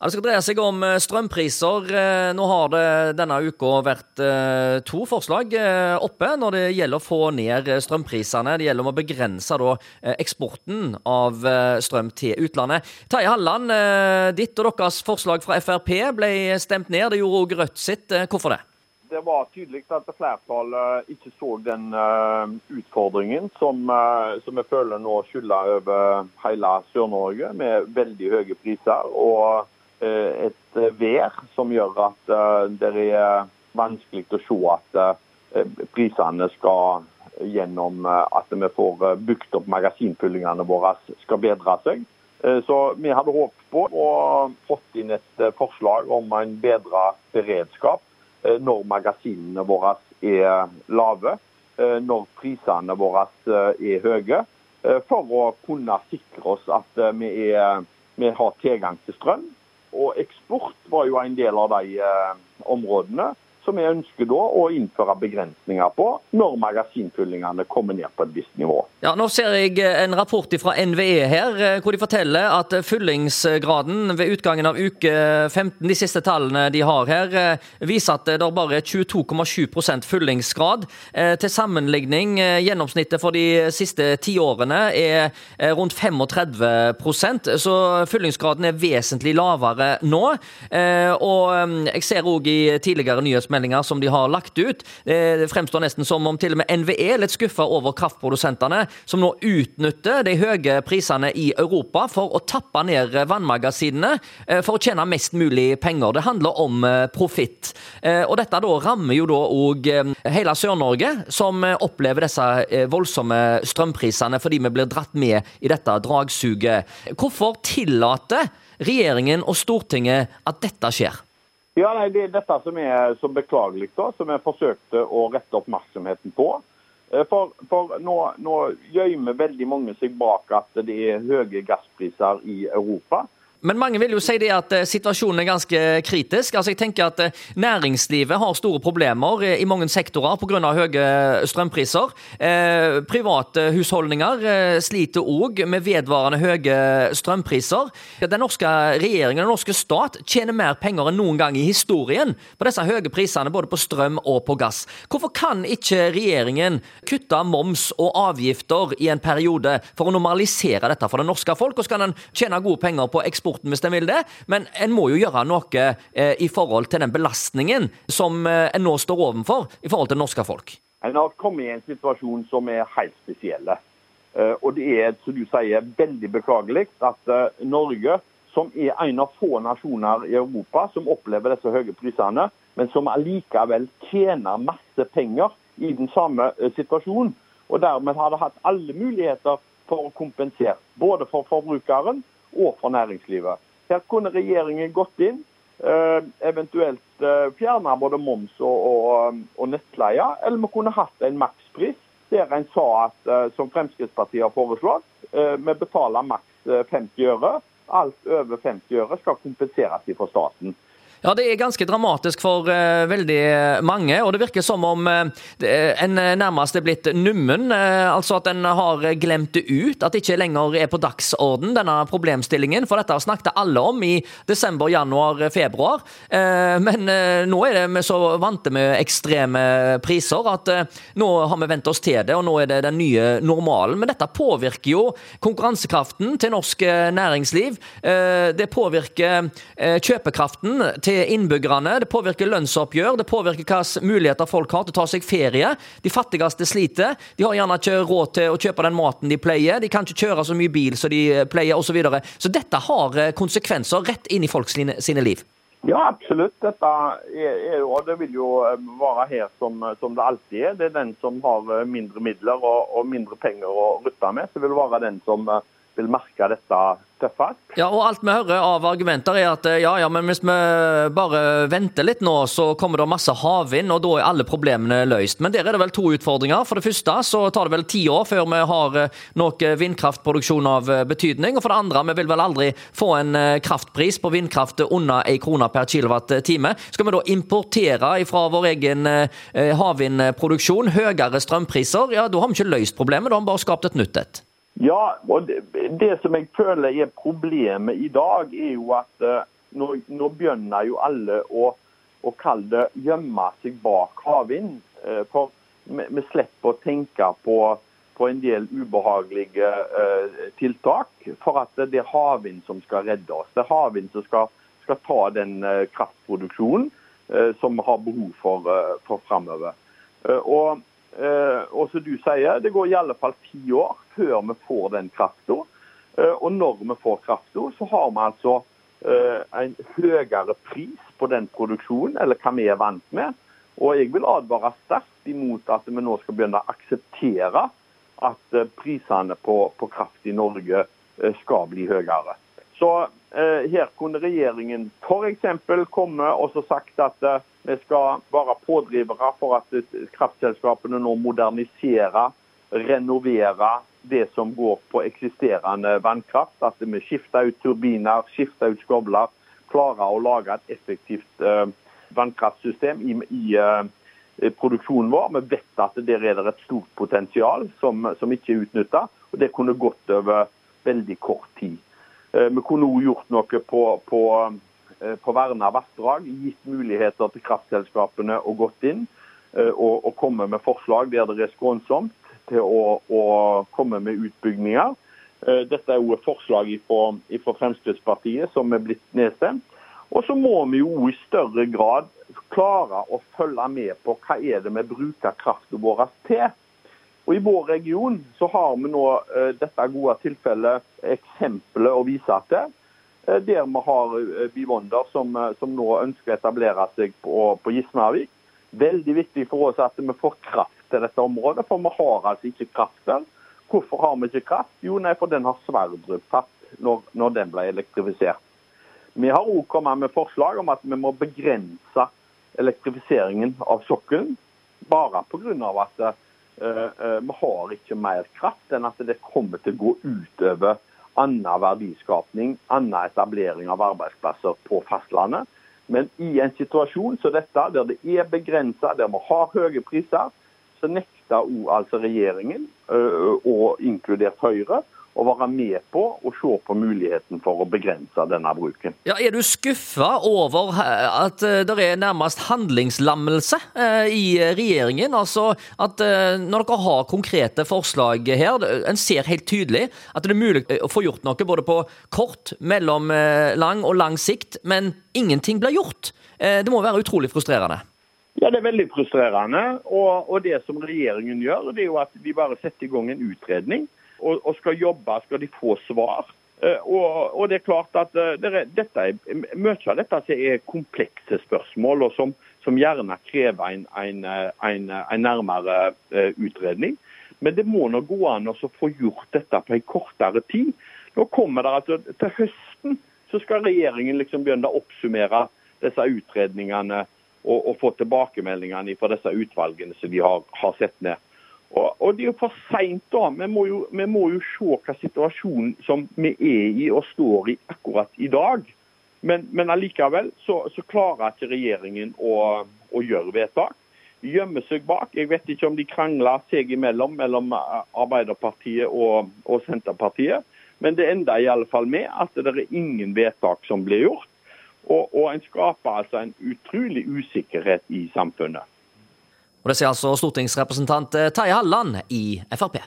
Ja, det skal dreie seg om eh, strømpriser. Eh, nå har det denne uka vært eh, to forslag oppe når det gjelder å få ned strømprisene. Det gjelder om å begrense eksporten av strøm til utlandet. Terje Halland, ditt og deres forslag fra Frp ble stemt ned. Det gjorde òg Rødt sitt. Hvorfor det? Det var tydelig at flertallet ikke så den utfordringen som, som jeg føler nå skylder over hele Sør-Norge, med veldig høye priser. og et eh, vær som gjør at eh, det er vanskelig å se at prisene skal gjennom at vi får bygd opp magasinfyllingene våre, skal bedre seg. Så vi hadde håpet på å fått inn et forslag om en bedre beredskap når magasinene våre er lave, når prisene våre er høye, for å kunne sikre oss at vi, er, vi har tilgang til strøm og eksport var jo en del av de eh, områdene som vi ønsker da å innføre begrensninger på når magasinfyllingene kommer ned på et visst nivå. Ja, Nå ser jeg en rapport fra NVE her, eh, hvor de forteller at fyllingsgraden ved utgangen av uke 15, de siste tallene de har her, eh, viser at det er bare er 22,7 fyllingsgrad. Eh, til sammenligning, gjennomsnittet for de siste ti årene er rundt 35% så fyllingsgraden er vesentlig lavere nå. Og jeg ser òg i tidligere nyhetsmeldinger pressemeldinger som de har lagt ut. Det fremstår nesten som om til og med NVE er litt skuffa over kraftprodusentene, som nå utnytter de høye prisene i Europa for å tappe ned vannmagasinene eh, for å tjene mest mulig penger. Det handler om eh, profitt. Eh, og dette da rammer jo da òg hele Sør-Norge, som opplever disse voldsomme strømprisene fordi vi blir dratt med i dette dragsuget. Hvorfor tillater regjeringen og Stortinget at dette skjer? Ja, nei, Det er dette som er så beklagelig, da, som jeg forsøkte å rette oppmerksomheten på. Eh, for, for nå, nå gjemmer veldig mange seg bak at det er høye gasspriser i Europa. Men mange vil jo si det at eh, situasjonen er ganske kritisk. Altså jeg tenker at eh, Næringslivet har store problemer i mange sektorer pga. høye strømpriser. Eh, private husholdninger sliter òg med vedvarende høye strømpriser. Den norske regjeringen den norske stat tjener mer penger enn noen gang i historien på disse høye prisene både på strøm og på gass. Hvorfor kan ikke regjeringen kutte moms og avgifter i en periode for å normalisere dette for det norske folk, og så kan en tjene gode penger på eksport eksporten hvis en vil det, men en må jo gjøre noe eh, i forhold til den belastningen som eh, en nå står overfor i forhold til norske folk. En har kommet i en situasjon som er helt spesiell. Eh, og det er, som du sier, veldig beklagelig at Norge, som er en av få nasjoner i Europa som opplever disse høye prisene, men som allikevel tjener masse penger i den samme situasjonen, og dermed har det hatt alle muligheter for å kompensere, både for forbrukeren og for næringslivet. Her kunne regjeringen gått inn, eh, eventuelt eh, fjerna både moms og, og, og, nettleie, eller vi kunne hatt en makspris der en sa at, eh, som Fremskrittspartiet har foreslått, vi betaler maks 50 øre. Alt over 50 øre skal kompenseres fra staten. Ja, det er ganske dramatisk for uh, veldig mange. Og det virker som om uh, en nærmest er blitt nummen. Uh, altså at en har glemt det ut. At det ikke lenger er på dagsorden, denne problemstillingen. For dette snakket alle om i desember, januar, februar. men nå er det vi så vante med ekstreme priser at nå har vi vent oss til det, og nå er det den nye normalen. Men dette påvirker jo konkurransekraften til norsk næringsliv. det påvirker kjøpekraften til til innbyggerne, det påvirker lønnsoppgjør, det påvirker hvilke muligheter folk har til å ta seg ferie. De fattigste sliter. De har gjerne ikke råd til å kjøpe den maten de pleier. De kan ikke kjøre så mye bil som de pleier, osv. Så, videre. så dette har eh, konsekvenser rett inn i folks sine liv. Ja, absolutt. Dette er, er og det vil jo eh, være her som, som, det alltid er. Det er den som har eh, mindre midler og, og mindre penger å rutte med, så vil det være den som vil merke dette tøffest. Ja, og alt vi hører av argumenter er at ja, ja, men hvis vi bare venter litt nå, så kommer det masse havvind, og da er alle problemene løst. Men der er det vel to utfordringer. For det første så tar det vel ti år før vi har eh, noe vindkraftproduksjon av eh, betydning. Og for det andre, vi vil vel aldri få en eh, kraftpris på vindkraft under ei krone per kilowattime. Skal vi da importere fra vår egen havvindproduksjon høyere strømpriser, ja, da har vi ikke løst problemet, da har vi bare skapt et nytt et. Ja, og det, det, som jeg føler er problemet i dag, er jo at uh, nå, nå begynner jo alle å, å kalle det gjemme seg bak havvind. Uh, for vi, vi slipper å tenke på, på en del ubehagelige uh, tiltak. For at det er havvind som skal redde oss. Det er havvind som skal, skal ta den kraftproduksjonen som vi har behov for, for framover. Og, og som du sier, det går i alle fall ti år før vi får den krafta. Og når vi får krafta, så har vi altså en høyere pris på den produksjonen, eller hva vi er vant med. Og jeg vil advare sterkt imot at vi nå skal begynne å akseptere at prisene på, på kraft i Norge skal bli høyere. Så eh, her kunne regjeringen f.eks. komme og sagt at eh, vi skal være pådrivere for at kraftselskapene nå moderniserer, renoverer det som går på eksisterende vannkraft. At vi skifter ut turbiner, skifter ut skovler. Klarer å lage et effektivt uh, vannkraftsystem i, i uh, produksjonen vår. Vi vet at der er det et stort potensial som, som ikke er utnytta. Det kunne gått over veldig kort tid. Uh, vi kunne òg gjort noe på, på Eh, på verna vassdrag, gitt muligheter til kraftselskapene å gått inn eh, og, og komme med forslag der det er skånsomt til å, å komme med utbygginger. Eh, dette er jo et forslag fra Fremskrittspartiet som er blitt nedstemt. Og så må vi jo i større grad klare å følge med på hva er det vi bruker kraften vår til. Og I vår region så har vi nå dette gode tilfellet, eksempelet å vise til. Eh, der vi har eh, Bivonder som, eh, som, nå ønsker å etablere seg på, på Gismarvik. Veldig viktig for oss at vi får kraft til dette området, for vi har altså ikke kraft der. Hvorfor har vi ikke kraft? Jo, nei, for den har Sverdrup tatt når, når, den ble elektrifisert. Vi har òg kommet med forslag om at vi må begrense elektrifiseringen av sokkelen, bare pga. at uh, uh, vi har ikke mer kraft enn at det kommer til å gå utover annen verdiskapning, annen etablering av arbeidsplasser på fastlandet. Men i en situasjon som dette, der det er begrensa, der vi har høye priser, så nekter òg altså regjeringen, og inkludert Høyre, å være med på å se på muligheten for å begrense denne bruken. Ja, Er du skuffa over at eh, det er nærmest handlingslammelse eh, i regjeringen? Altså at eh, når dere har konkrete forslag her, en ser helt tydelig at det er mulig å få gjort noe både på kort, mellomlang og lang sikt, men ingenting blir gjort. Det må være utrolig frustrerende? Ja, Det er veldig frustrerende. Og, og det som regjeringen gjør, det er jo at de bare setter i gang en utredning og, og skal jobbe, skal de få svar. Uh, og, og, det er klart at uh, det er, dette er, Mye av dette er komplekse spørsmål, og som, som gjerne krever en, en, en, en nærmere utredning. Men det må nå gå an å få gjort dette på en kortere tid. Nå kommer det altså Til høsten så skal regjeringen liksom begynne å oppsummere disse utredningene og, og få tilbakemeldingene fra disse utvalgene som de har, har sett ned. Og, og, Det er jo for seint. Vi, må jo, vi må jo se hva situasjonen som vi er i og står i akkurat i dag. Men, men allikevel så, så, klarer ikke regjeringen å, å gjøre vedtak. De gjemmer seg bak. Jeg vet ikke om de krangler seg imellom, mellom Arbeiderpartiet og, og Senterpartiet. Men det ender i alle fall med at det er ingen vedtak som blir gjort. Og, og en skaper altså en utrolig usikkerhet i samfunnet. Og Det sier altså stortingsrepresentant Terje Halland i Frp.